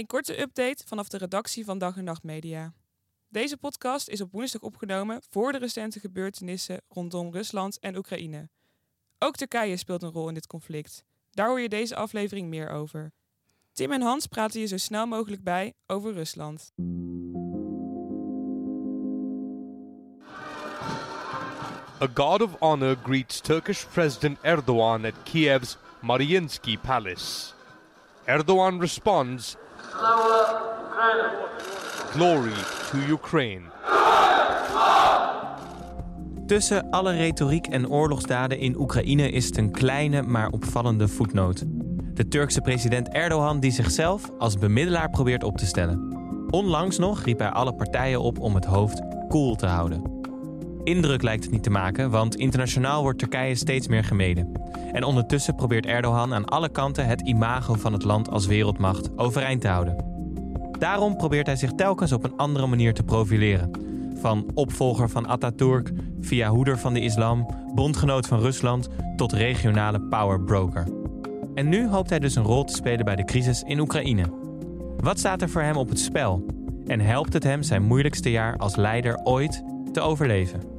Een korte update vanaf de redactie van Dag en Nacht Media. Deze podcast is op woensdag opgenomen voor de recente gebeurtenissen rondom Rusland en Oekraïne. Ook Turkije speelt een rol in dit conflict. Daar hoor je deze aflevering meer over. Tim en Hans praten je zo snel mogelijk bij over Rusland. A guard of honor greets Turkish President Erdogan at Kiev's Mariinsky Palace. Erdogan responds, Glory to Ukraine. Tussen alle retoriek en oorlogsdaden in Oekraïne is het een kleine maar opvallende voetnoot. De Turkse president Erdogan die zichzelf als bemiddelaar probeert op te stellen. Onlangs nog riep hij alle partijen op om het hoofd koel te houden. Indruk lijkt het niet te maken, want internationaal wordt Turkije steeds meer gemeden. En ondertussen probeert Erdogan aan alle kanten het imago van het land als wereldmacht overeind te houden. Daarom probeert hij zich telkens op een andere manier te profileren. Van opvolger van Atatürk, via hoeder van de islam, bondgenoot van Rusland tot regionale powerbroker. En nu hoopt hij dus een rol te spelen bij de crisis in Oekraïne. Wat staat er voor hem op het spel? En helpt het hem zijn moeilijkste jaar als leider ooit te overleven?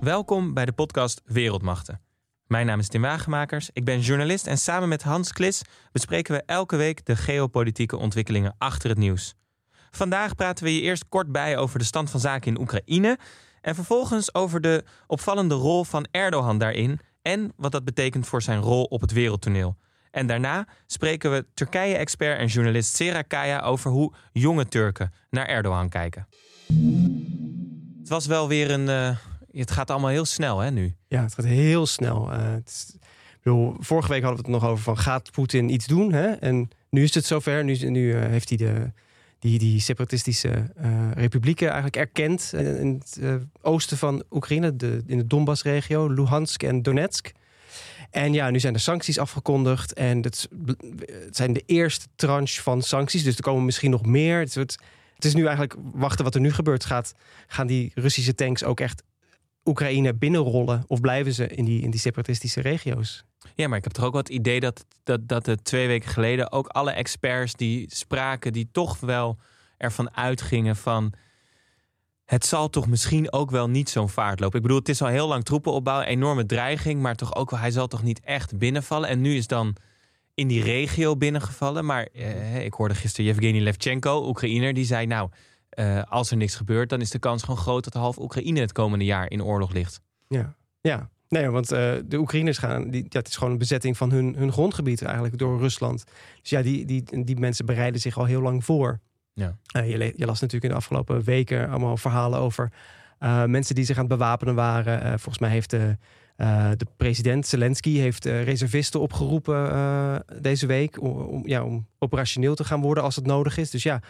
Welkom bij de podcast Wereldmachten. Mijn naam is Tim Wagemakers, ik ben journalist en samen met Hans Klis bespreken we elke week de geopolitieke ontwikkelingen achter het nieuws. Vandaag praten we je eerst kort bij over de stand van zaken in Oekraïne en vervolgens over de opvallende rol van Erdogan daarin en wat dat betekent voor zijn rol op het wereldtoneel. En daarna spreken we Turkije-expert en journalist Sera Kaya over hoe jonge Turken naar Erdogan kijken. Het was wel weer een. Uh, het gaat allemaal heel snel, hè, nu? Ja, het gaat heel snel. Bedoel, vorige week hadden we het nog over van gaat Poetin iets doen? Hè? En nu is het zover. Nu, nu uh, heeft hij de, die, die separatistische republieken eigenlijk erkend. in het oosten van Oekraïne, de, in de Donbass-regio, Luhansk en Donetsk. En ja, nu zijn er sancties afgekondigd. En het, het zijn de eerste tranche van sancties. Dus er komen misschien nog meer. Het, het is nu eigenlijk wachten wat er nu gebeurt. Gaat, gaan die Russische tanks ook echt Oekraïne binnenrollen? Of blijven ze in die, in die separatistische regio's? Ja, maar ik heb toch ook wel het idee dat, dat, dat er twee weken geleden ook alle experts die spraken, die toch wel ervan uitgingen van. Het zal toch misschien ook wel niet zo'n vaart lopen. Ik bedoel, het is al heel lang troepenopbouw, enorme dreiging, maar toch ook wel, hij zal toch niet echt binnenvallen. En nu is dan in die regio binnengevallen. Maar eh, ik hoorde gisteren Yevgeny Levchenko, Oekraïner, die zei: Nou, uh, als er niks gebeurt, dan is de kans gewoon groot dat half Oekraïne het komende jaar in oorlog ligt. Ja, ja. Nee, want uh, de Oekraïners gaan, die, ja, het is gewoon een bezetting van hun, hun grondgebied eigenlijk door Rusland. Dus ja, die, die, die mensen bereiden zich al heel lang voor. Ja. Uh, je, je, las natuurlijk in de afgelopen weken allemaal verhalen over mensen die zich aan het bewapenen waren. volgens mij heeft de, de president Zelensky heeft reservisten opgeroepen deze week om, om, ja, om operationeel te gaan worden als het nodig is. Dus ja,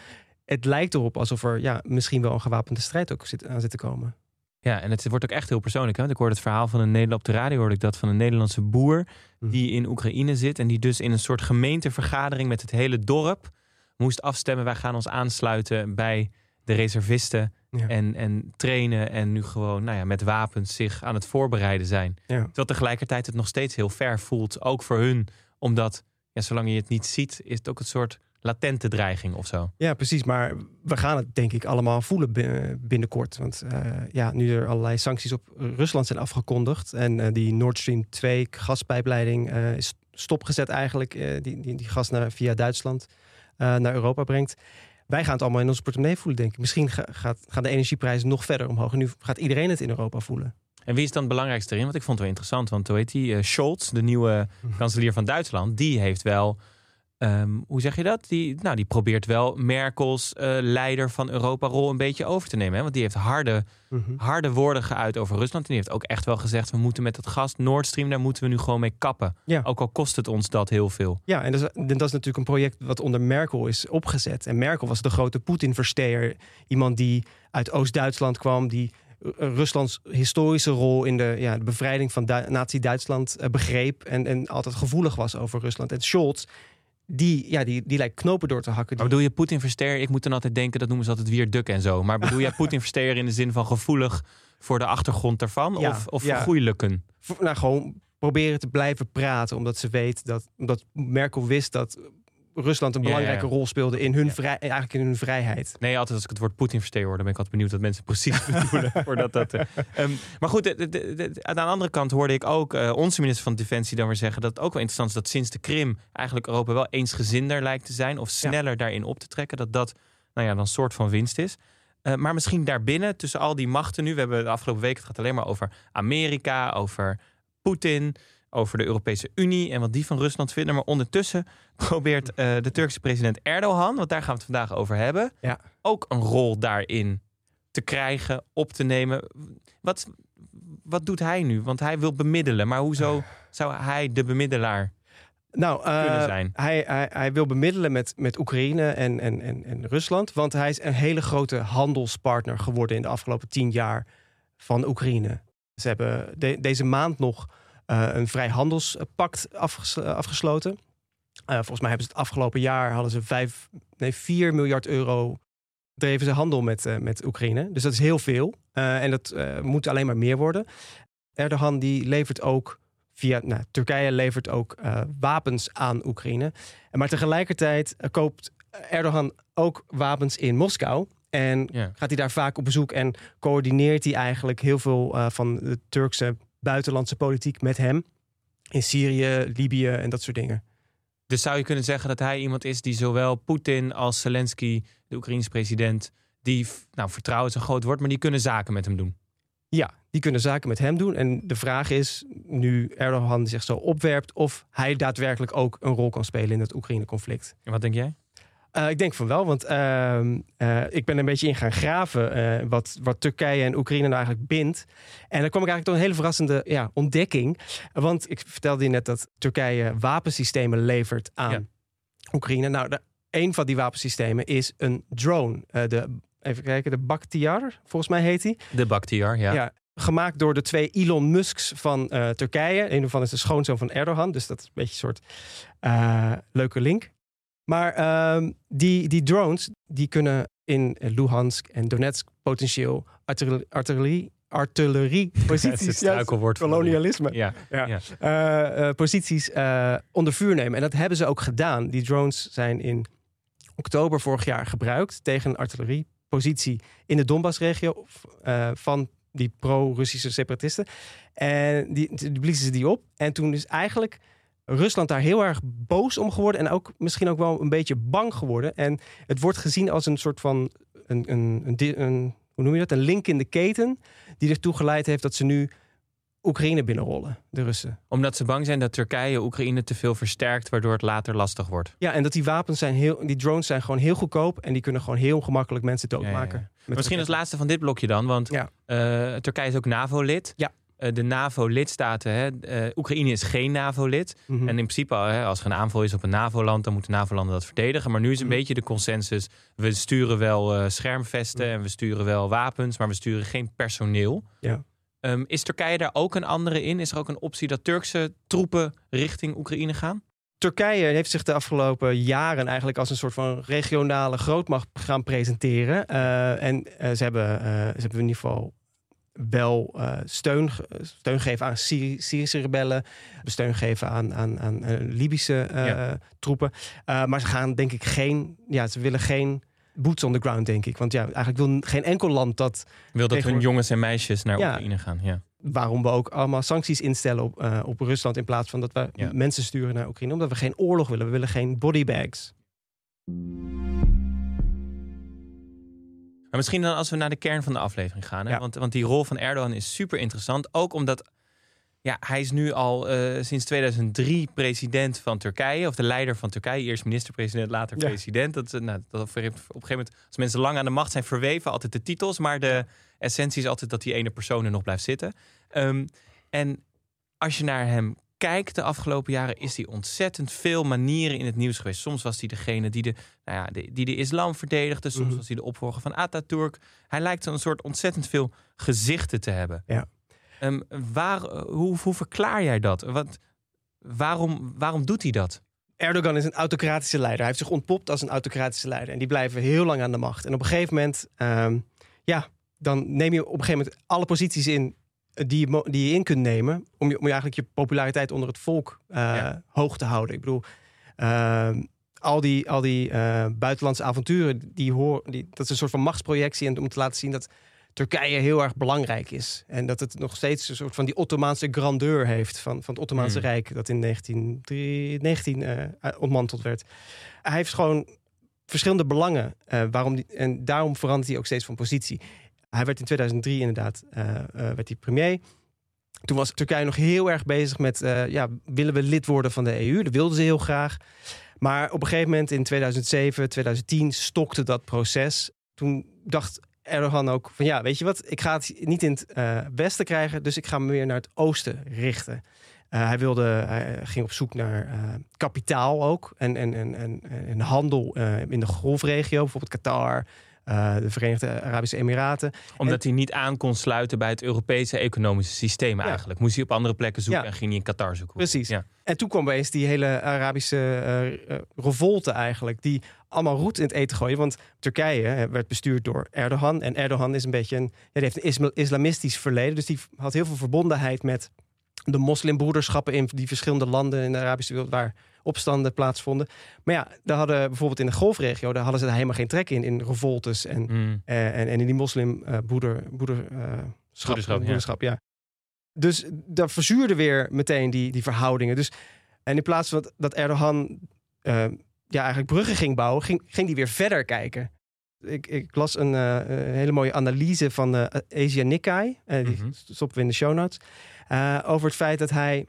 het lijkt erop alsof er ja, misschien wel een gewapende strijd ook zit, aan zit te komen. Ja, en het wordt ook echt heel persoonlijk. Hè? Ik hoorde het verhaal van een Nederland op de radio, hoorde ik dat van een Nederlandse boer mhm. die in Oekraïne zit en die dus in een soort gemeentevergadering met het hele dorp moest afstemmen. Wij gaan ons aansluiten bij de reservisten en, en trainen en nu gewoon nou ja, met wapens zich aan het voorbereiden zijn. Ja. Terwijl tegelijkertijd het nog steeds heel ver voelt, ook voor hun, omdat ja, zolang je het niet ziet, is het ook een soort latente dreiging of zo. Ja, precies. Maar we gaan het denk ik allemaal voelen binnenkort. Want uh, ja, nu er allerlei sancties op Rusland zijn afgekondigd en uh, die Nord Stream 2 gaspijpleiding uh, is stopgezet eigenlijk, die, die, die gas naar, via Duitsland naar Europa brengt. Wij gaan het allemaal in onze portemonnee voelen, denk ik. Misschien gaat, gaan de energieprijzen nog verder omhoog. En nu gaat iedereen het in Europa voelen. En wie is dan het belangrijkste erin? Want ik vond het wel interessant. Want hoe heet die? Scholz, de nieuwe kanselier van Duitsland, die heeft wel Um, hoe zeg je dat? Die, nou, die probeert wel Merkels uh, leider van Europa-rol een beetje over te nemen. Hè? Want die heeft harde, mm -hmm. harde woorden geuit over Rusland. En die heeft ook echt wel gezegd: we moeten met dat gas Nord Stream, daar moeten we nu gewoon mee kappen. Ja. Ook al kost het ons dat heel veel. Ja, en dat is, dat is natuurlijk een project wat onder Merkel is opgezet. En Merkel was de grote Poetin-versteer. Iemand die uit Oost-Duitsland kwam, die Ruslands historische rol in de, ja, de bevrijding van Nazi-Duitsland uh, begreep. En, en altijd gevoelig was over Rusland. En Scholz die, ja, die, die lijkt knopen door te hakken. Maar bedoel je Poetin versteer? Ik moet dan altijd denken, dat noemen ze altijd weer duk en zo. Maar bedoel jij Poetin versteer in de zin van gevoelig voor de achtergrond daarvan? Ja, of of ja. vergoeilijken? nou, gewoon proberen te blijven praten. Omdat ze weet dat, omdat Merkel wist dat Rusland een belangrijke ja. rol speelde in hun, vrij, eigenlijk in hun vrijheid. Nee, altijd als ik het woord Poetin versteer hoor, dan ben ik altijd benieuwd wat mensen precies bedoelen. voordat dat, eh, ehm, maar goed, de- de- de- de- aan de andere kant hoorde ik ook eh, onze minister van Defensie dan weer zeggen dat het ook wel interessant is dat sinds de Krim eigenlijk Europa wel eensgezinder lijkt te zijn of sneller daarin op te trekken. Dat dat nou ja, dan een soort van winst is. Eh, maar misschien daarbinnen, tussen al die machten nu, we hebben de afgelopen weken, het gaat alleen maar over Amerika, over Poetin, over de Europese Unie en wat die van Rusland vinden. Maar ondertussen probeert eh, de Turkse president Erdogan, want daar gaan we het vandaag over hebben, Ja. ook een rol daarin te krijgen, op te nemen. Wat, wat doet hij nu? Want hij wil bemiddelen. Maar hoezo zou hij de bemiddelaar? Nou, eh, Kunnen zijn. Hij, hij, hij wil bemiddelen met, met Oekraïne en, en, en, en Rusland. Want hij is een hele grote handelspartner geworden in de afgelopen tien jaar van Oekraïne. Ze hebben de- deze maand nog een vrijhandelspact afges- afgesloten. Eh, volgens mij hebben ze het afgelopen jaar hadden ze vijf, nee, 4 miljard euro dreven ze handel met, eh, met Oekraïne. Dus dat is heel veel. Eh, en dat eh, moet alleen maar meer worden. Erdogan die levert ook via nou, Turkije levert ook eh, wapens aan Oekraïne. Maar tegelijkertijd eh, koopt Erdogan ook wapens in Moskou. En Ja. gaat hij daar vaak op bezoek en coördineert hij eigenlijk heel veel eh, van de Turkse buitenlandse politiek met hem. In Syrië, Libië en dat soort dingen. Dus zou je kunnen zeggen dat hij iemand is die zowel Poetin als Zelensky, de Oekraïense president, die nou, vertrouwen is een groot woord, maar die kunnen zaken met hem doen. Ja, die kunnen zaken met hem doen. En de vraag is, nu Erdogan zich zo opwerpt... of hij daadwerkelijk ook een rol kan spelen in het Oekraïne-conflict. En wat denk jij? Eh, ik denk van wel, want ehm, eh, ik ben een beetje in gaan graven eh, wat, wat Turkije en Oekraïne nou eigenlijk bindt. En dan kwam ik eigenlijk tot een hele verrassende ja, ontdekking. Want ik vertelde je net dat Turkije wapensystemen levert aan Ja. Oekraïne. Nou, de, een van die wapensystemen is een drone. De, even kijken, de Bakhtiar, volgens mij heet die. De Bakhtiar, ja. Ja. gemaakt door de twee Elon Musks van Turkije. Een daarvan is de schoonzoon van Erdogan. Dus dat is een beetje een soort leuke link. Maar ehm, die, die drones die kunnen in Luhansk en Donetsk potentieel artillerie, artillerie, artillerie Het is posities, het struikelwoord van- kolonialisme, Ja, ja. ja. Eh, eh, posities eh, onder vuur nemen. En dat hebben ze ook gedaan. Die drones zijn in oktober vorig jaar gebruikt tegen een artilleriepositie in de Donbassregio eh, van die pro-Russische separatisten. En die, die bliezen ze die op. En toen is eigenlijk Rusland daar heel erg boos om geworden. En ook misschien ook wel een beetje bang geworden. En het wordt gezien als een soort van een, een, een, een hoe noem je dat? Een link in de keten. Die ertoe geleid heeft dat ze nu Oekraïne binnenrollen, de Russen. Omdat ze bang zijn dat Turkije Oekraïne te veel versterkt, waardoor het later lastig wordt. Ja, en dat die wapens zijn heel, die drones zijn gewoon heel goedkoop en die kunnen gewoon heel gemakkelijk mensen doodmaken. Ja, ja, Met Misschien als laatste van dit blokje dan, want eh, Turkije is ook NAVO-lid. Ja. Eh, de NAVO-lidstaten, hè, eh, Oekraïne is geen NAVO-lid. Mhm. En in principe, hè, als er een aanval is op een NAVO-land, dan moeten NAVO-landen dat verdedigen. Maar nu is een Mhm. beetje de consensus: we sturen wel eh, schermvesten Mhm. en we sturen wel wapens, maar we sturen geen personeel. Ja. Ehm, is Turkije daar ook een andere in? Is er ook een optie dat Turkse troepen richting Oekraïne gaan? Turkije heeft zich de afgelopen jaren eigenlijk als een soort van regionale grootmacht gaan presenteren. Eh, en eh, ze, hebben, eh, ze hebben in ieder geval wel eh, steun, steun gegeven aan Syri- Syrische rebellen, steun geven aan, aan, aan eh, Libische eh, Ja. troepen. Maar ze gaan denk ik geen, ja, ze willen geen boots on the ground, denk ik. Want ja, eigenlijk wil geen enkel land dat Wil dat hun jongens en meisjes naar Ja. Oekraïne gaan? Ja. waarom we ook allemaal sancties instellen op, op Rusland in plaats van dat we Ja. mensen sturen naar Oekraïne. Omdat we geen oorlog willen. We willen geen bodybags. Maar misschien dan als we naar de kern van de aflevering gaan. Hè? Ja. Want, want die rol van Erdogan is super interessant. Ook omdat ja, hij is nu al eh, sinds 2003 president van Turkije. Of de leider van Turkije. Eerst minister-president, later Ja. president. Dat, eh, nou, dat op een gegeven moment, als mensen lang aan de macht zijn, verweven altijd de titels. Maar de essentie is altijd dat die ene persoon er nog blijft zitten. Ehm, en als je naar hem kijkt de afgelopen jaren, is hij ontzettend veel manieren in het nieuws geweest. Soms was hij degene die de, nou ja, de, die de islam verdedigde. Soms Mhm. was hij de opvolger van Atatürk. Hij lijkt een soort ontzettend veel gezichten te hebben. Ja. Ehm, waar, hoe, hoe verklaar jij dat? Wat, waarom, waarom doet hij dat? Erdogan is een autocratische leider. Hij heeft zich ontpopt als een autocratische leider. En die blijven heel lang aan de macht. En op een gegeven moment, ehm, ja, dan neem je op een gegeven moment alle posities in die je, die je in kunt nemen. Om je, om je eigenlijk je populariteit onder het volk uh, ja. hoog te houden. Ik bedoel, ehm, al die, al die uh, buitenlandse avonturen, die hoor, die, dat is een soort van machtsprojectie. En om te laten zien dat Turkije heel erg belangrijk is. En dat het nog steeds een soort van die Ottomaanse grandeur heeft van, van het Ottomaanse Mm. Rijk, dat in 1919 eh, ontmanteld werd. Hij heeft gewoon verschillende belangen. eh, waarom die, en daarom verandert hij ook steeds van positie. Hij werd in 2003 inderdaad eh, eh, werd hij premier. Toen was Turkije nog heel erg bezig met, eh, ja, willen we lid worden van de EU? Dat wilden ze heel graag. Maar op een gegeven moment in 2007, 2010 stokte dat proces. Toen dacht Erdogan ook van ja, weet je wat, ik ga het niet in het westen krijgen, dus ik ga me weer naar het oosten richten. Hij, wilde, hij ging op zoek naar kapitaal ook en, en, en, en, en handel in de golfregio, bijvoorbeeld Qatar, uh, de Verenigde Arabische Emiraten. Omdat en, hij niet aan kon sluiten bij het Europese economische systeem eigenlijk. Moest hij op andere plekken zoeken ja. en ging hij in Qatar zoeken. Precies. Ja. En toen kwam opeens die hele Arabische uh, revolte eigenlijk, die allemaal roet in het eten gooien. Want Turkije werd bestuurd door Erdogan. En Erdogan is een beetje een, die heeft een isla islamistisch verleden. Dus die had heel veel verbondenheid met de moslimbroederschappen in die verschillende landen in de Arabische wereld waar opstanden plaatsvonden. Maar ja, daar hadden bijvoorbeeld in de golfregio, daar hadden ze daar helemaal geen trek in, in revoltes en, mm. uh, en, en in die moslimbroeder, broeder, uh, broederschap, broederschap ja. ja. Dus daar verzuurde weer meteen die, die verhoudingen. Dus, en in plaats van dat, Erdogan uh, ja, eigenlijk bruggen ging bouwen, ging, ging die weer verder kijken. Ik, ik las een, uh, hele mooie analyse van uh, Asia Nikkei. Die mm -hmm. stoppen we in de show notes. Over het feit dat hij,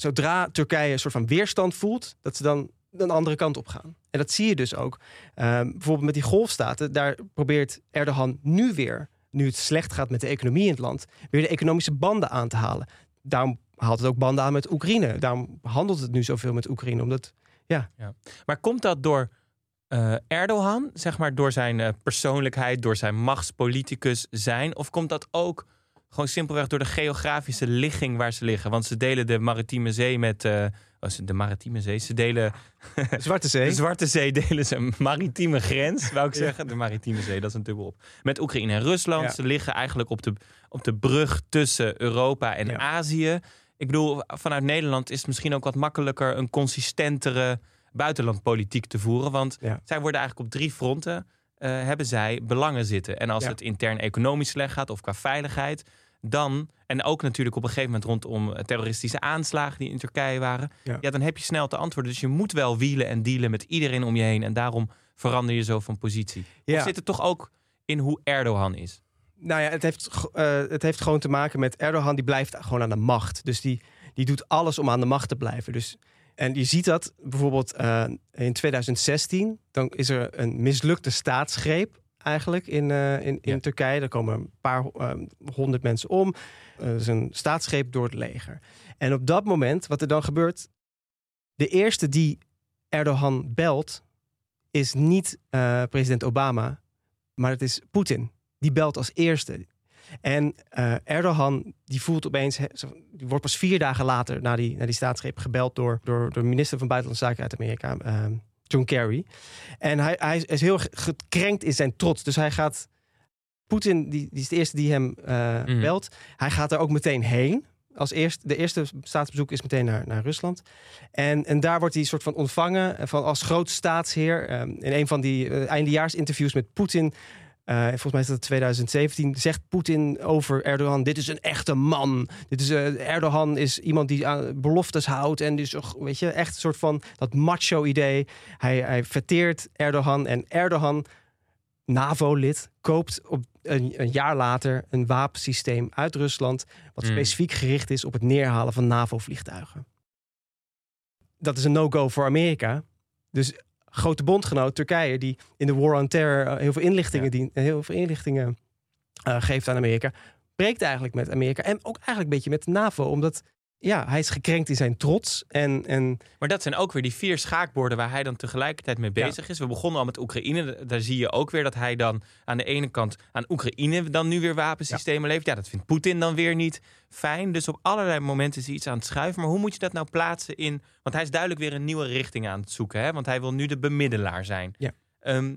zodra Turkije een soort van weerstand voelt, dat ze dan een andere kant op gaan. En dat zie je dus ook. Uh, bijvoorbeeld met die golfstaten, daar probeert Erdogan nu weer, nu het slecht gaat met de economie in het land, weer de economische banden aan te halen. Daarom haalt het ook banden aan met Oekraïne. Daarom handelt het nu zoveel met Oekraïne. Omdat, ja. ja. Maar komt dat door uh, Erdogan, zeg maar, door zijn uh, persoonlijkheid, door zijn machtspoliticus zijn? Of komt dat ook gewoon simpelweg door de geografische ligging waar ze liggen? Want ze delen de Maritieme Zee met. Uh, oh, de Maritieme Zee. Ze delen. De Zwarte Zee. De Zwarte Zee delen ze een maritieme grens, wou ik zeggen. De Maritieme Zee, dat is een dubbelop. Met Oekraïne en Rusland. Ja. Ze liggen eigenlijk op de, op de brug tussen Europa en ja. Azië. Ik bedoel, vanuit Nederland is het misschien ook wat makkelijker een consistentere buitenlandpolitiek te voeren. Want zij worden eigenlijk op drie fronten hebben zij belangen zitten. En als Ja. het intern economisch slecht gaat of qua veiligheid, dan, en ook natuurlijk op een gegeven moment rondom terroristische aanslagen die in Turkije waren, Ja. ja, dan heb je snel te antwoorden. Dus je moet wel wielen en dealen met iedereen om je heen. En daarom verander je zo van positie. Ja. Of zit het toch ook in hoe Erdogan is? Nou ja, het heeft, eh, het heeft gewoon te maken met Erdogan, die blijft gewoon aan de macht. Dus die, die doet alles om aan de macht te blijven. Dus, en je ziet dat bijvoorbeeld eh, in 2016, dan is er een mislukte staatsgreep eigenlijk in, eh, in, in Ja. Turkije. Er komen een paar eh, honderd mensen om. Er is een staatsgreep door het leger. En op dat moment, wat er dan gebeurt, de eerste die Erdogan belt, is niet eh, president Obama, maar het is Poetin. Die belt als eerste. En eh, Erdogan, die voelt opeens, die wordt pas vier dagen later na die, na die staatsgreep gebeld door, door, minister van Buitenlandse Zaken uit Amerika, ehm, John Kerry. En hij, hij is heel ge- gekrenkt in zijn trots. Dus hij gaat, Poetin, die, die is de eerste die hem eh, Mhm. belt. Hij gaat er ook meteen heen. Als eerst, de eerste staatsbezoek is meteen naar, naar Rusland. En, en daar wordt hij soort van ontvangen eh, van als groot staatsheer. Ehm, in een van die eindejaarsinterviews met Poetin. Eh, volgens mij is dat 2017. Zegt Poetin over Erdogan: Dit is een echte man. Dit is, eh, Erdogan is iemand die aan beloftes houdt. En dus, weet je, echt een soort van dat macho-idee. Hij, hij verteert Erdogan. En Erdogan, NAVO-lid, koopt op een, een jaar later een wapensysteem uit Rusland. Wat Mm. specifiek gericht is op het neerhalen van NAVO-vliegtuigen. Dat is een no-go voor Amerika. Dus grote bondgenoot Turkije, die in de War on Terror eh, heel veel inlichtingen, Ja. dient, heel veel inlichtingen eh, geeft aan Amerika, breekt eigenlijk met Amerika en ook eigenlijk een beetje met de NAVO, omdat ja, hij is gekrenkt in zijn trots. En, en Maar dat zijn ook weer die vier schaakborden waar hij dan tegelijkertijd mee Ja. bezig is. We begonnen al met Oekraïne. Daar zie je ook weer dat hij dan aan de ene kant aan Oekraïne dan nu weer wapensystemen levert. Ja, dat vindt Poetin dan weer niet fijn. Dus op allerlei momenten is hij iets aan het schuiven. Maar hoe moet je dat nou plaatsen in... Want hij is duidelijk weer een nieuwe richting aan het zoeken. Hè? Want hij wil nu de bemiddelaar zijn. Ja. Ehm,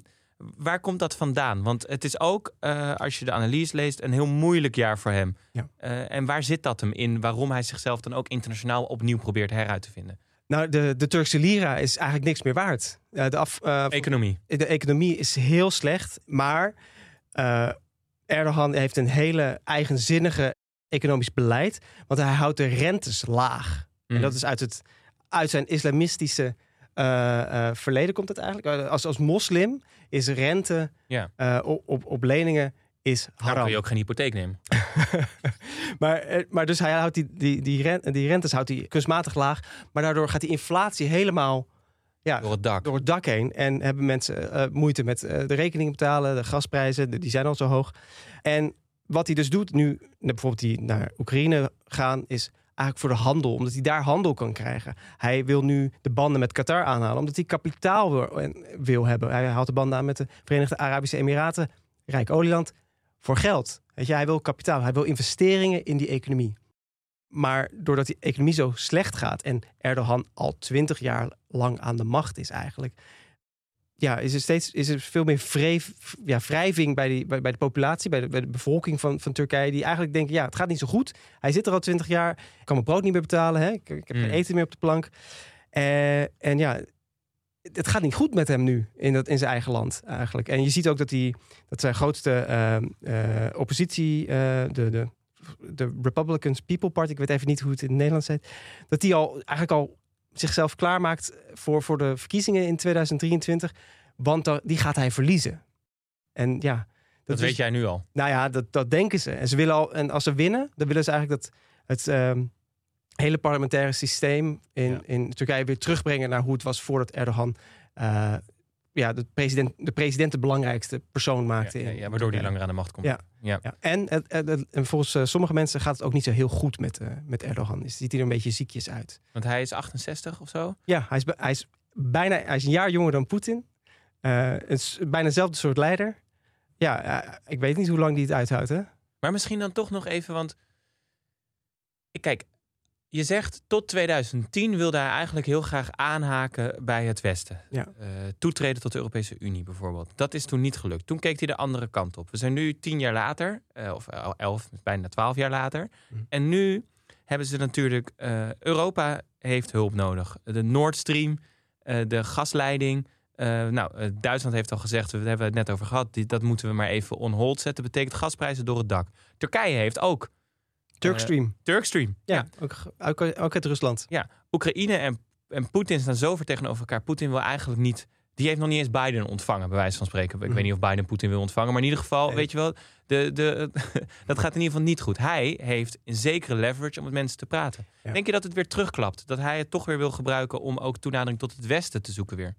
waar komt dat vandaan? Want het is ook, eh, als je de analyse leest, een heel moeilijk jaar voor hem. Ja. Eh, en waar zit dat hem in? Waarom hij zichzelf dan ook internationaal opnieuw probeert heruit te vinden? nou, de, de Turkse lira is eigenlijk niks meer waard. Eh, de, af, Economie. de economie is heel slecht. Maar Erdogan heeft een hele eigenzinnige economisch beleid. Want hij houdt de rentes laag. En Mhm. dat is uit, het, uit zijn islamistische verleden komt het eigenlijk. Eh, Als, als moslim is rente Ja. eh, op, op, op leningen is haram. kun je ook geen hypotheek nemen. maar, eh, maar dus hij houdt die, die, die, die rentes houdt hij kunstmatig laag. Maar daardoor gaat die inflatie helemaal ja, Door het dak. door het dak heen. En hebben mensen eh, moeite met eh, de rekeningen betalen. De gasprijzen, die zijn al zo hoog. En wat hij dus doet nu, bijvoorbeeld die naar Oekraïne gaan, is eigenlijk voor de handel. Omdat hij daar handel kan krijgen. Hij wil nu de banden met Qatar aanhalen. Omdat hij kapitaal wil, wil hebben. Hij haalt de banden aan met de Verenigde Arabische Emiraten. Rijk olieland. Voor geld. Hij wil kapitaal. Hij wil investeringen in die economie. Maar doordat die economie zo slecht gaat en Erdogan al twintig jaar lang aan de macht is eigenlijk, ja, is er steeds is er veel meer wreef, ja, wrijving bij, die, bij, bij de populatie, bij de, bij de bevolking van, van Turkije, die eigenlijk denken, ja, het gaat niet zo goed. Hij zit er al twintig jaar, ik kan mijn brood niet meer betalen, hè? Ik, ik heb Mm. geen eten meer op de plank. Eh, en ja, het gaat niet goed met hem nu in, dat, in zijn eigen land eigenlijk. En je ziet ook dat, hij, dat zijn grootste eh, eh, oppositie, eh, de, de, de Republicans People Party, ik weet even niet hoe het in het Nederlands heet, dat die al eigenlijk al zichzelf klaarmaakt voor, voor de verkiezingen in 2023. Want die gaat hij verliezen. En ja, dat, Dat is- weet jij nu al. nou ja, dat, dat denken ze. En ze willen al, en als ze winnen, dan willen ze eigenlijk dat het ehm, hele parlementaire systeem in, Ja. in Turkije weer terugbrengen naar hoe het was voordat Erdogan eh, ja, de, president, de president de belangrijkste persoon maakte. Ja, ja, waardoor die Turkije. langer aan de macht komt. Ja. Ja. En, het- het- het- en volgens eh, sommige mensen gaat het ook niet zo heel goed met, eh, met Erdogan. Is ziet hij er een beetje ziekjes uit. Want hij is 68 of zo. Ja, hij is, hij is bijna hij is een jaar jonger dan Poetin. Het is bijna hetzelfde soort leider. Ja, ik weet niet hoe lang die het uithoudt, hè? Maar misschien dan toch nog even, want... Kijk, je zegt tot 2010 wilde hij eigenlijk heel graag aanhaken bij het Westen. Ja. Eh, toetreden tot de Europese Unie bijvoorbeeld. Dat is toen niet gelukt. Toen keek hij de andere kant op. We zijn nu tien jaar later, eh, of el- elf, bijna twaalf jaar later. Mhm. En nu hebben ze natuurlijk... eh, Europa heeft hulp nodig. De Nord Stream, de gasleiding... nou, Duitsland heeft al gezegd, we hebben het net over gehad, die, dat moeten we maar even on hold zetten. Betekent gasprijzen door het dak. Turkije heeft ook Turkstream. Turkstream. ja, Ook, ook, ook uit Rusland. Oekraïne en, en Poetin staan zo ver tegenover elkaar. Poetin wil eigenlijk niet. Die heeft nog niet eens Biden ontvangen, bij wijze van spreken. Ik Mhm. weet niet of Biden Poetin wil ontvangen. Maar in ieder geval, Nee. weet je wel, de, de, dat gaat in ieder geval niet goed. Hij heeft een zekere leverage om met mensen te praten. Ja. Denk je dat het weer terugklapt? Dat hij het toch weer wil gebruiken om ook toenadering tot het Westen te zoeken weer?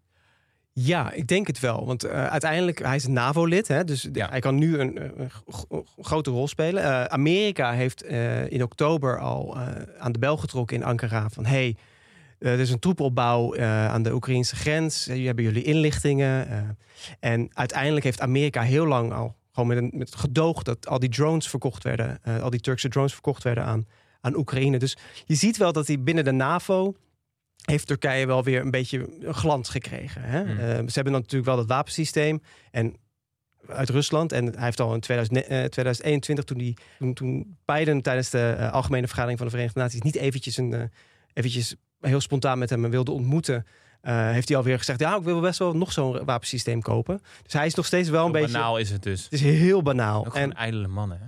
Ja, ik denk het wel. Want eh, uiteindelijk, hij is een NAVO-lid. Hè, dus Ja. hij kan nu een, g- grote rol spelen. Eh, Amerika heeft eh, in oktober al eh, aan de bel getrokken in Ankara. Van hey, eh, er is een troepopbouw eh, aan de Oekraïnse grens. Eh, hebben jullie inlichtingen? Eh, en uiteindelijk heeft Amerika heel lang al gewoon met, een, met het gedoog dat al die drones verkocht werden. eh, al die Turkse drones verkocht werden aan, aan Oekraïne. Dus je ziet wel dat hij binnen de NAVO heeft Turkije wel weer een beetje een glans gekregen. Hè? Mm. Eh, ze hebben dan natuurlijk wel dat wapensysteem en uit Rusland. En hij heeft al in 2000, eh, 2021, toen, die, toen, toen Biden tijdens de eh, Algemene Vergadering van de Verenigde Naties niet eventjes, een, eh, eventjes heel spontaan met hem wilde ontmoeten, eh, heeft hij alweer gezegd, ja, ik wil best wel nog zo'n wapensysteem kopen. Dus hij is nog steeds wel een beetje... banaal is het dus. Het is heel banaal. Ook En ijdele mannen, hè?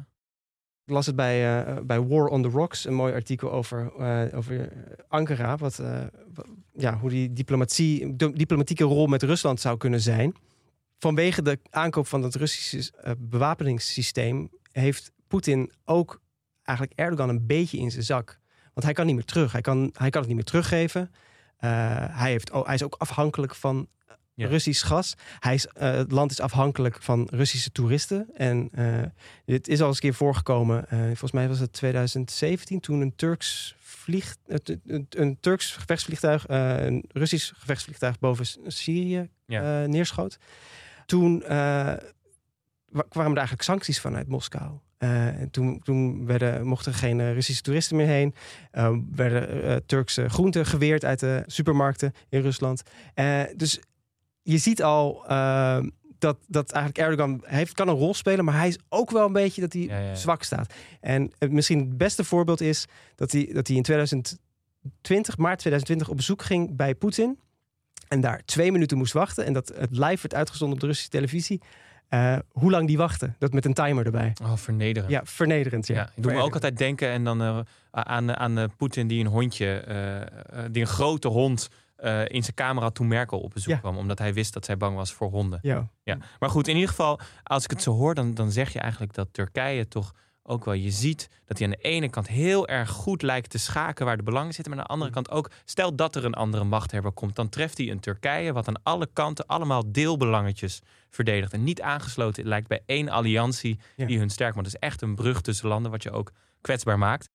Ik las het bij, eh, bij War on the Rocks, een mooi artikel over, eh, over eh, Ankara. Wat, eh, wa- ja, hoe die diplomatie, diplomatieke rol met Rusland zou kunnen zijn. Vanwege de aankoop van het Russische eh, bewapeningssysteem heeft Poetin ook eigenlijk Erdogan een beetje in zijn zak. Want hij kan niet meer terug. Hij kan, hij kan het niet meer teruggeven. Eh, hij, heeft, oh, hij is ook afhankelijk van Ja. Russisch gas. Hij is, eh, het land is afhankelijk van Russische toeristen. En eh, dit is al eens een keer voorgekomen. eh, volgens mij was het 2017 toen een Turks vlieg, een, Turks gevechtsvliegtuig, een Russisch gevechtsvliegtuig boven Syrië Ja. neerschoot. Toen wa- kwamen er eigenlijk sancties vanuit Moskou. En toen, toen werden, mochten er geen Russische toeristen meer heen. Eh, werden Turkse groenten geweerd uit de supermarkten in Rusland. Dus je ziet al eh, dat, dat eigenlijk Erdogan heeft, kan een rol spelen, maar hij is ook wel een beetje dat hij Ja, ja, ja. zwak staat. En het, misschien het beste voorbeeld is dat hij, dat hij in 2020, maart 2020, op bezoek ging bij Poetin. En daar twee minuten moest wachten. En dat het live werd uitgezonden op de Russische televisie. Eh, hoe lang die wachten. Dat met een timer erbij. Oh, vernederend. Ja, vernederend. Ja, Ja, ik doe me ook altijd denken en dan eh, aan, aan eh, Poetin die een hondje, die een grote hond eh, in zijn kamer had toen Merkel op bezoek Ja. kwam, omdat hij wist dat zij bang was voor honden. Ja. Ja. Maar goed, in ieder geval, als ik het zo hoor, dan, dan zeg je eigenlijk dat Turkije toch ook wel, je ziet dat hij aan de ene kant heel erg goed lijkt te schaken waar de belangen zitten, maar aan de andere kant ook, stel dat er een andere machthebber komt, dan treft hij een Turkije wat aan alle kanten allemaal deelbelangetjes verdedigt en niet aangesloten lijkt bij één alliantie Ja. die hun sterk maakt. Het is echt een brug tussen landen wat je ook kwetsbaar maakt.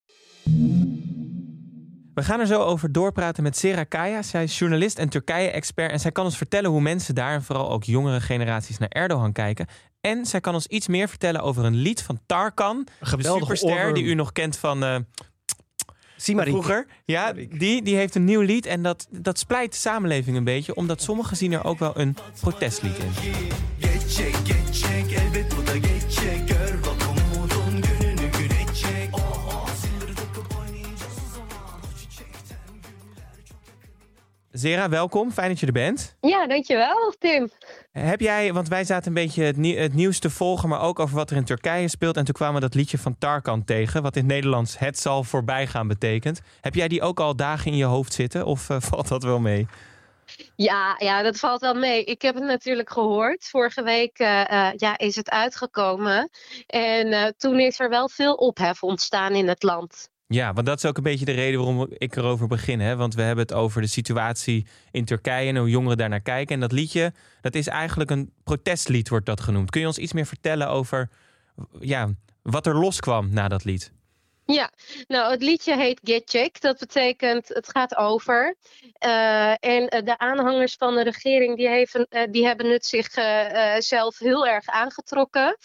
We gaan er zo over doorpraten met Sera Kaya. Zij is journalist en Turkije-expert. En zij kan ons vertellen hoe mensen daar, en vooral ook jongere generaties, naar Erdogan kijken. En zij kan ons iets meer vertellen over een lied van Tarkan, Een superster die u nog kent van eh, Simarik. vroeger. Ja, die, die heeft een nieuw lied en dat, dat splijt de samenleving een beetje. Omdat sommigen zien er ook wel een protestlied in. Zera, welkom. Fijn dat je er bent. Ja, dankjewel, Tim. Heb jij, want wij zaten een beetje het, nie- het nieuws te volgen, maar ook over wat er in Turkije speelt. En toen kwamen we dat liedje van Tarkan tegen, wat in het Nederlands het zal voorbij gaan betekent. Heb jij die ook al dagen in je hoofd zitten of eh, valt dat wel mee? Ja, ja, dat valt wel mee. Ik heb het natuurlijk gehoord. Vorige week eh, eh, ja, is het uitgekomen. En toen is er wel veel ophef ontstaan in het land. Ja, want dat is ook een beetje de reden waarom ik erover begin. Hè? Want we hebben het over de situatie in Turkije en hoe jongeren daar naar kijken. En dat liedje, dat is eigenlijk een protestlied, wordt dat genoemd. Kun je ons iets meer vertellen over ja, wat er loskwam na dat lied? Ja, nou, het liedje heet Get Check. Dat betekent het gaat over. Eh, en eh, de aanhangers van de regering die, eh, die hebben het zich zelf heel erg aangetrokken.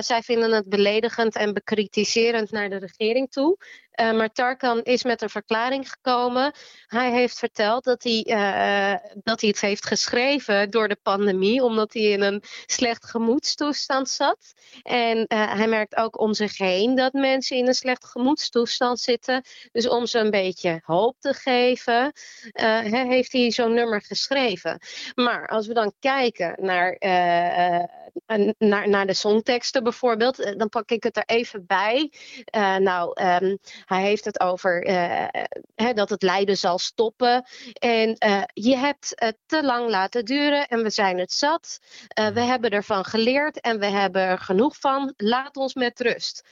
Zij vinden het beledigend en bekritiserend naar de regering toe. Eh, maar Tarkan is met een verklaring gekomen. Hij heeft verteld dat hij, eh, dat hij het heeft geschreven door de pandemie, omdat hij in een slecht gemoedstoestand zat. En eh, hij merkt ook om zich heen dat mensen in een slecht gemoedstoestand zitten. Dus om ze een beetje hoop te geven, heeft hij zo'n nummer geschreven. Maar als we dan kijken naar, naar, naar de songteksten bijvoorbeeld, dan pak ik het er even bij. Nou, ehm, hij heeft het over eh, hè, dat het lijden zal stoppen. En eh, je hebt het te lang laten duren en we zijn het zat. Eh, we hebben ervan geleerd en we hebben er genoeg van. Laat ons met rust.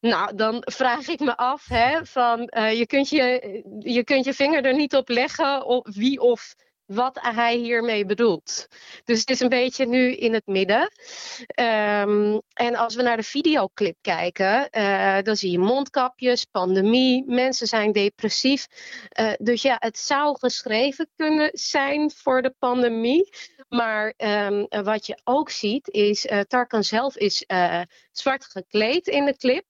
Nou, dan vraag ik me af, hè, van, eh, je, kunt je, je kunt je vinger er niet op leggen op wie of wat hij hiermee bedoelt. Dus het is een beetje nu in het midden. Ehm, en als we naar de videoclip kijken, eh, dan zie je mondkapjes, pandemie, mensen zijn depressief. Eh, dus ja, het zou geschreven kunnen zijn voor de pandemie. Maar ehm, eh, wat je ook ziet is, eh, Tarkan zelf is zwart gekleed in de clip.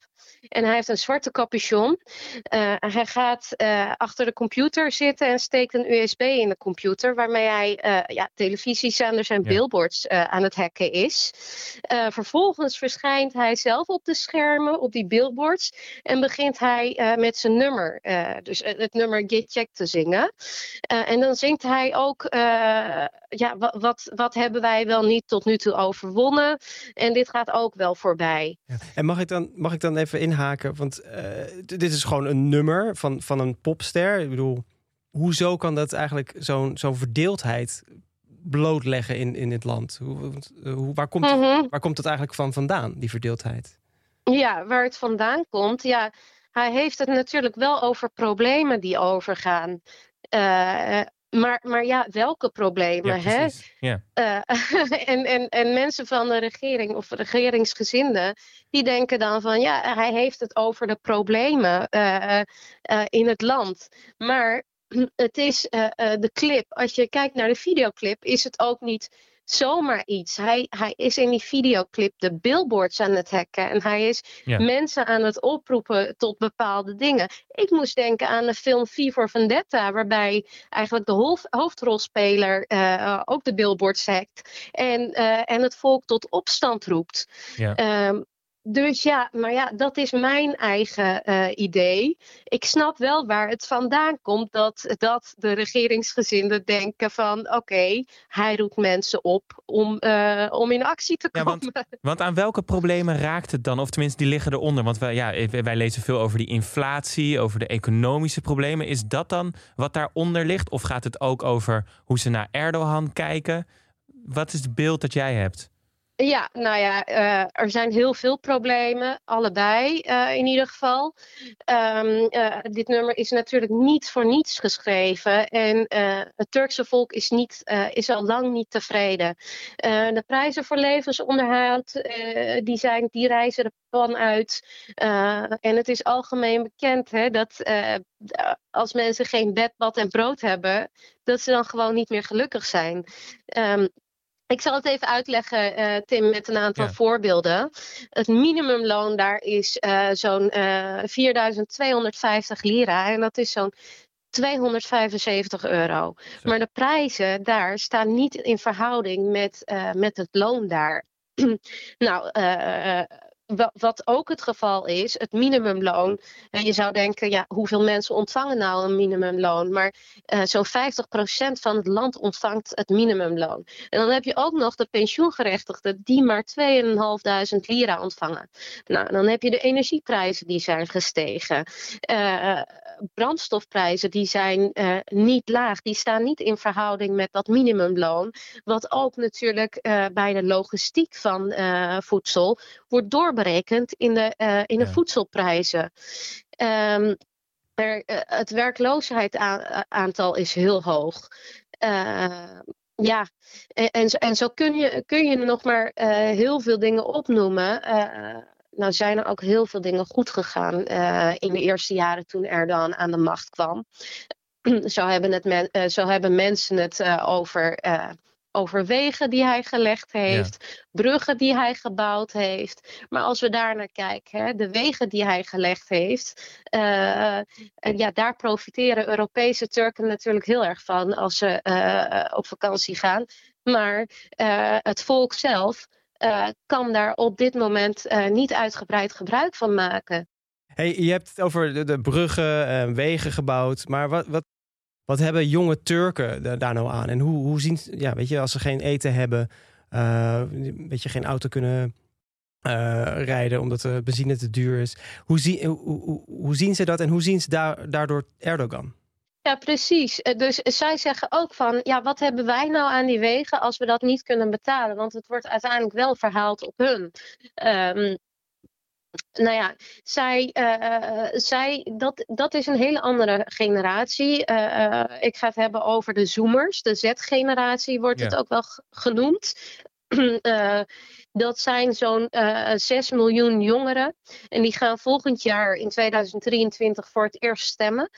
En hij heeft een zwarte capuchon. Eh, hij gaat eh, achter de computer zitten en steekt een USB in de computer, waarmee hij eh, ja, televisiezenders en Ja. billboards aan het hacken is. Vervolgens verschijnt hij zelf op de schermen, op die billboards, en begint hij met zijn nummer, dus het nummer Get Check te zingen. En dan zingt hij ook, ja, wat, wat, wat hebben wij wel niet tot nu toe overwonnen? En dit gaat ook wel voorbij. Ja. En mag ik, dan, mag ik dan even inhaken? Want eh, dit is gewoon een nummer van, van een popster. Ik bedoel, hoezo kan dat eigenlijk zo'n zo'n verdeeldheid blootleggen in, in het land? Hoe, eh, hoe, waar, komt, Mhm. waar komt dat eigenlijk van vandaan, die verdeeldheid? Ja, waar het vandaan komt. Ja, hij heeft het natuurlijk wel over problemen die overgaan. Eh, maar, maar ja, welke problemen? Ja, hè? Ja. Eh, en, en, en mensen van de regering of regeringsgezinden, die denken dan van ja, hij heeft het over de problemen eh, eh, in het land. Maar het is de clip, als je kijkt naar de videoclip, is het ook niet zomaar iets. Hij, hij is in die videoclip de billboards aan het hacken en hij is Ja. mensen aan het oproepen tot bepaalde dingen. Ik moest denken aan de film V for Vendetta, waarbij eigenlijk de hoofd, hoofdrolspeler eh, ook de billboards hackt en, eh, en het volk tot opstand roept. Ja. Ehm, dus ja, maar ja, dat is mijn eigen eh, idee. Ik snap wel waar het vandaan komt dat, dat de regeringsgezinden denken van oké, hij roept mensen op om, eh, om in actie te Ja, komen. want- Want aan welke problemen raakt het dan? Of tenminste, die liggen eronder. Want wij, ja, wij lezen veel over die inflatie, over de economische problemen. Is dat dan wat daaronder ligt? Of gaat het ook over hoe ze naar Erdogan kijken? Wat is het beeld dat jij hebt? Ja, nou ja, eh, er zijn heel veel problemen, allebei eh, in ieder geval. Ehm, eh, dit nummer is natuurlijk niet voor niets geschreven en het Turkse volk is, niet, is al lang niet tevreden. De prijzen voor levensonderhoud, die, zijn, die reizen pan uit. En het is algemeen bekend hè, dat als mensen geen bed, bad en brood hebben, dat ze dan gewoon niet meer gelukkig zijn. Ehm, ik zal het even uitleggen, eh, Tim, met een aantal Ja. voorbeelden. Het minimumloon daar is eh, zo'n eh 4250 lira. En dat is zo'n 275 euro. Zo. Maar de prijzen daar staan niet in verhouding met, eh, met het loon daar. nou, eh, wa- wat ook het geval is, het minimumloon. En je zou denken, ja, hoeveel mensen ontvangen nou een minimumloon? Maar eh, zo'n 50% van het land ontvangt het minimumloon. En dan heb je ook nog de pensioengerechtigden die maar 2.500 lira ontvangen. Nou, dan heb je de energieprijzen die zijn gestegen. Eh, brandstofprijzen die zijn eh, niet laag. Die staan niet in verhouding met dat minimumloon. Wat ook natuurlijk eh, bij de logistiek van eh, voedsel wordt doorberekend in de, eh, in de Ja. voedselprijzen. Ehm, er, eh, het werkloosheidsaantal is heel hoog. Eh, ja, en, en, zo- en zo kun je, kun je nog maar eh, heel veel dingen opnoemen. Nou zijn er ook heel veel dingen goed gegaan in de eerste jaren toen Erdogan aan de macht kwam. zo, hebben het men- zo hebben mensen het over, over wegen die hij gelegd heeft, bruggen die hij gebouwd heeft. Maar als we daar naar kijken, hè, de wegen die hij gelegd heeft, eh, en ja, daar profiteren Europese Turken natuurlijk heel erg van als ze eh, op vakantie gaan. Maar eh, het volk zelf eh, kan daar op dit moment eh, niet uitgebreid gebruik van maken. Hey, je hebt het over de, de bruggen en wegen gebouwd. Maar wat, wat, wat hebben jonge Turken da- daar nou aan? En hoe, hoe zien ja, weet je, als ze geen eten hebben, eh weet je, geen auto kunnen eh, rijden omdat de benzine te duur is. Hoe, zie, hoe, zien ze dat en hoe zien ze daar, daardoor Erdogan? Ja, precies. Eh, Dus zij zeggen ook van, ja, wat hebben wij nou aan die wegen als we dat niet kunnen betalen? Want het wordt uiteindelijk wel verhaald op hun. Ehm, nou ja, zij, eh, zij, dat, dat is een hele andere generatie. Eh, eh, ik ga het hebben over de Zoomers, de Z-generatie wordt het ook wel genoemd. Eh, dat zijn zo'n eh 6 miljoen jongeren. En die gaan volgend jaar in 2023 voor het eerst stemmen.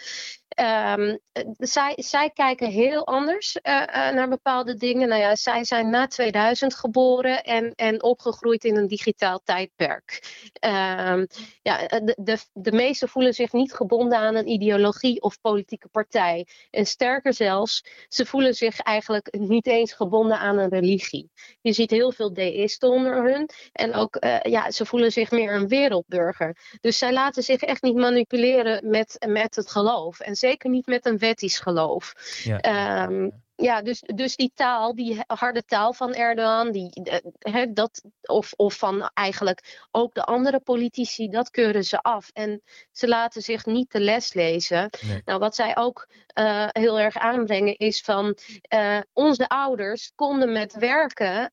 Ehm, eh, zij, zij kijken heel anders eh, naar bepaalde dingen. Nou ja, zij zijn na 2000 geboren en, en opgegroeid in een digitaal tijdperk. Ehm, ja, de, de, de meesten voelen zich niet gebonden aan een ideologie of politieke partij. En sterker zelfs, ze voelen zich eigenlijk niet eens gebonden aan een religie. Je ziet heel veel deïsten onder hun. En ook, eh, ja, ze voelen zich meer een wereldburger. Dus zij laten zich echt niet manipuleren met, met het geloof. En zeker niet met een wettisch geloof. Ja. Ehm, ja, dus, dus die taal, die harde taal van Erdogan, die, eh, hè, dat, of, of van eigenlijk ook de andere politici, dat keuren ze af. En ze laten zich niet de les lezen. Nee. Nou, wat zij ook eh, heel erg aanbrengen is van eh, onze ouders konden met werken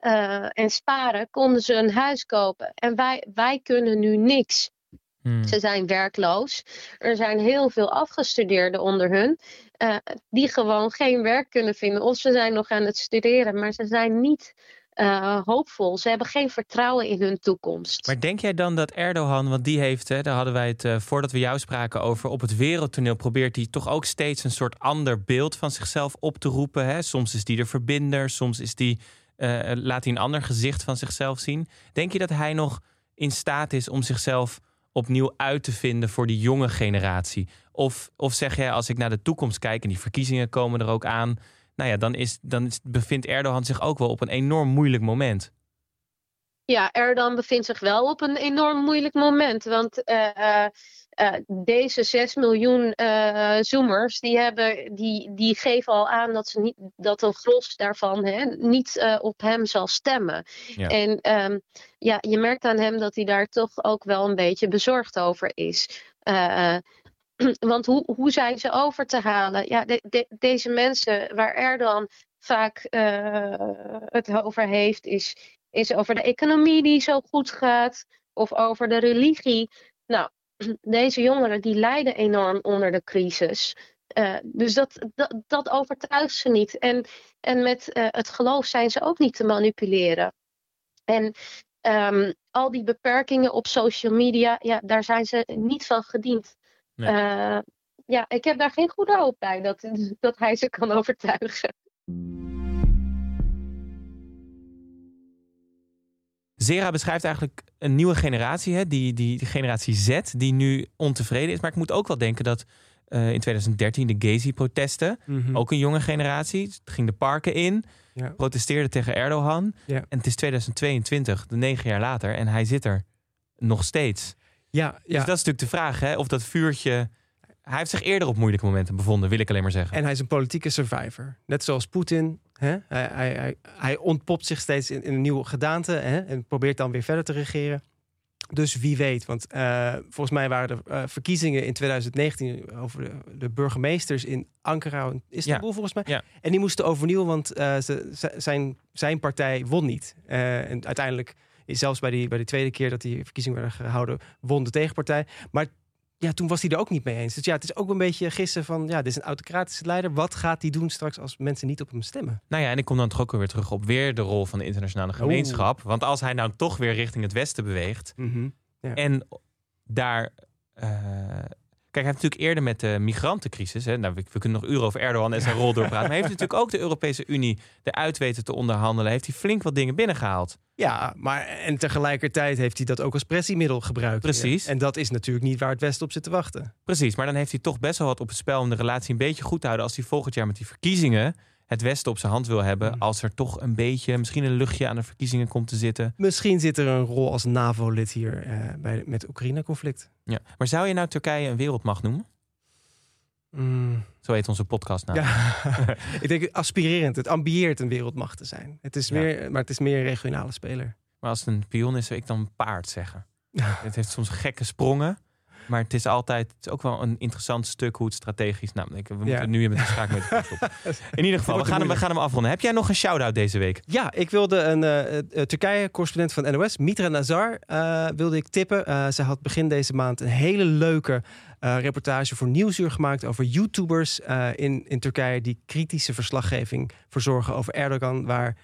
en sparen, konden ze een huis kopen. En wij, wij kunnen nu niks. Hmm. Ze zijn werkloos. Er zijn heel veel afgestudeerden onder hun. eh, die gewoon geen werk kunnen vinden. Of ze zijn nog aan het studeren, maar ze zijn niet eh, hoopvol. Ze hebben geen vertrouwen in hun toekomst. Maar denk jij dan dat Erdogan, want die heeft, hè, daar hadden wij het eh, voordat we jou spraken over, op het wereldtoneel probeert hij toch ook steeds een soort ander beeld van zichzelf op te roepen. Hè? Soms is die de verbinder, soms is die, laat hij een ander gezicht van zichzelf zien. Denk je dat hij nog in staat is om zichzelf opnieuw uit te vinden voor die jonge generatie? Of, of zeg jij, als ik naar de toekomst kijk en die verkiezingen komen er ook aan, nou ja, dan, is, dan bevindt Erdogan zich ook wel op een enorm moeilijk moment. Ja, Erdogan bevindt zich wel op een enorm moeilijk moment. Want eh, deze 6 miljoen eh, Zoomers, die, hebben, die, die geven al aan dat, ze niet, dat een gros daarvan hè, niet eh, op hem zal stemmen. Ja. En ehm, ja, je merkt aan hem dat hij daar toch ook wel een beetje bezorgd over is. Eh, want hoe, hoe zijn ze over te halen? Ja, de- de- deze mensen waar Erdogan vaak eh, het over heeft, is, is over de economie die zo goed gaat, of over de religie. Nou, deze jongeren die lijden enorm onder de crisis. Eh, dus dat, dat, dat overtuigt ze niet. En, en met eh, het geloof zijn ze ook niet te manipuleren. En ehm, al die beperkingen op social media, ja, daar zijn ze niet van gediend. Nee. Eh, ja, ik heb daar geen goede hoop bij dat, dat hij ze kan overtuigen. Zera beschrijft eigenlijk een nieuwe generatie, hè? Die, die, generatie Z, die nu ontevreden is. Maar ik moet ook wel denken dat eh, in 2013 de Gezi-protesten, Mhm. ook een jonge generatie, ging de parken in, Ja. protesteerde tegen Erdogan. Ja. En het is 2022, de negen jaar later, en hij zit er nog steeds. Ja, Dus ja. dat is natuurlijk de vraag, hè? of dat vuurtje... Hij heeft zich eerder op moeilijke momenten bevonden, wil ik alleen maar zeggen. En hij is een politieke survivor. Net zoals Poetin. Hè? Hij, hij, hij, hij ontpopt zich steeds in, in een nieuwe gedaante hè? en probeert dan weer verder te regeren. Dus wie weet, want eh, volgens mij waren er eh, verkiezingen in 2019 over de, de burgemeesters in Ankara en Istanbul, volgens mij. Ja. En die moesten overnieuw, want eh, ze, zijn, zijn partij won niet. En uiteindelijk, zelfs bij die, bij de tweede keer dat die verkiezingen werden gehouden, won de tegenpartij. Maar ja, toen was hij er ook niet mee eens. Dus ja, het is ook een beetje gissen van, ja, dit is een autocratische leider. Wat gaat hij doen straks als mensen niet op hem stemmen? Nou ja, en ik kom dan toch ook weer terug op weer de rol van de internationale gemeenschap. Want als hij nou toch weer richting het westen beweegt, En daar. eh, kijk, hij heeft natuurlijk eerder met de migrantencrisis. Hè, nou, we, we kunnen nog uren over Erdogan en zijn rol doorpraten. Maar hij heeft natuurlijk ook de Europese Unie eruit weten te onderhandelen. Heeft hij flink wat dingen binnengehaald. Ja, maar en tegelijkertijd heeft hij dat ook als pressiemiddel gebruikt. Precies. Ja. En dat is natuurlijk niet waar het Westen op zit te wachten. Precies, maar dan heeft hij toch best wel wat op het spel om de relatie een beetje goed te houden. Als hij volgend jaar met die verkiezingen het Westen op zijn hand wil hebben. Mm. Als er toch een beetje, misschien een luchtje aan de verkiezingen komt te zitten. Misschien zit er een rol als NAVO-lid hier eh, bij, met het Oekraïne-conflict. Ja. Maar zou je nou Turkije een wereldmacht noemen? Mm, Zo heet onze podcast nou. ja, ik denk aspirerend. Het ambieert een wereldmacht te zijn. Het is Ja. meer, maar het is meer een regionale speler. Maar als het een pion is, zou ik dan paard zeggen. Het heeft soms gekke sprongen. Maar het is altijd het is ook wel een interessant stuk hoe het strategisch. Nou, ik- we moeten nu met de schaak met de stoppen. In ieder geval, we gaan, hem, we gaan hem afronden. Heb jij nog een shout-out deze week? Ja, ik wilde een eh, eh, Turkije-correspondent van NOS, Mitra Nazar, eh, wilde ik tippen. Eh, ze had begin deze maand een hele leuke reportage voor Nieuwsuur gemaakt over YouTubers in, in Turkije die kritische verslaggeving verzorgen over Erdogan, waar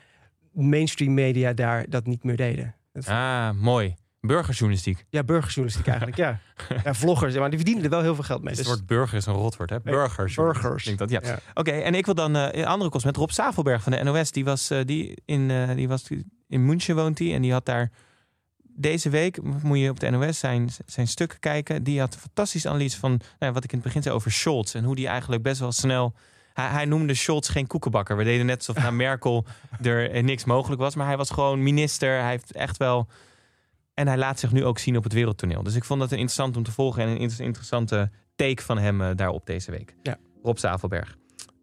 mainstream media daar dat niet meer deden. Ah, mooi. Burgerjournalistiek. Ja, burgerjournalistiek eigenlijk, ja. ja. Vloggers, maar die verdienen er wel heel veel geld mee. Dus Dus, het woord burger is een rotwoord, hè? Burgerjournalistiek. burgers. Klinkt dat, ja. Ja. Oké, en ik wil dan eh, een andere kost met Rob Zavelberg van de NOS. Die was, eh, die in, eh, die was in München woont hij en die had daar deze week moet je op de NOS zijn, zijn stukken kijken. Die had een fantastische analyse van nou ja, wat ik in het begin zei over Scholz en hoe die eigenlijk best wel snel. Hij, hij noemde Scholz geen koekenbakker. We deden net alsof na Merkel er niks mogelijk was, maar hij was gewoon minister. Hij heeft echt wel. En hij laat zich nu ook zien op het wereldtoneel. Dus ik vond dat een interessant om te volgen en een inter- interessante take van hem eh, daarop deze week. Ja. Rob Zavelberg.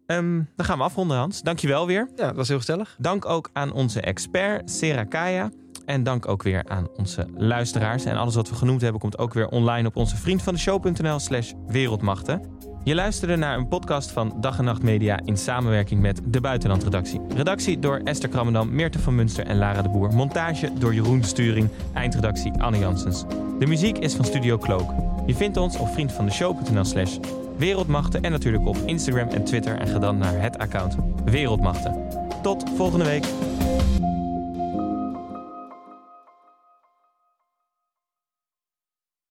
Ehm, dan gaan we afronden, Hans. Dankjewel weer. ja, dat was heel gezellig. Dank ook aan onze expert, Sera Kaya. En dank ook weer aan onze luisteraars. En alles wat we genoemd hebben komt ook weer online op onze vriendvandeshow.nl slash wereldmachten. Je luisterde naar een podcast van Dag en Nacht Media in samenwerking met de Buitenlandredactie. Redactie door Esther Krammendam, Meerte van Munster en Lara de Boer. Montage door Jeroen Sturing, eindredactie Anne Janssens. De muziek is van Studio Cloak. Je vindt ons op vriendvandeshow.nl slash wereldmachten en natuurlijk op Instagram en Twitter en ga dan naar het account Wereldmachten. Tot volgende week.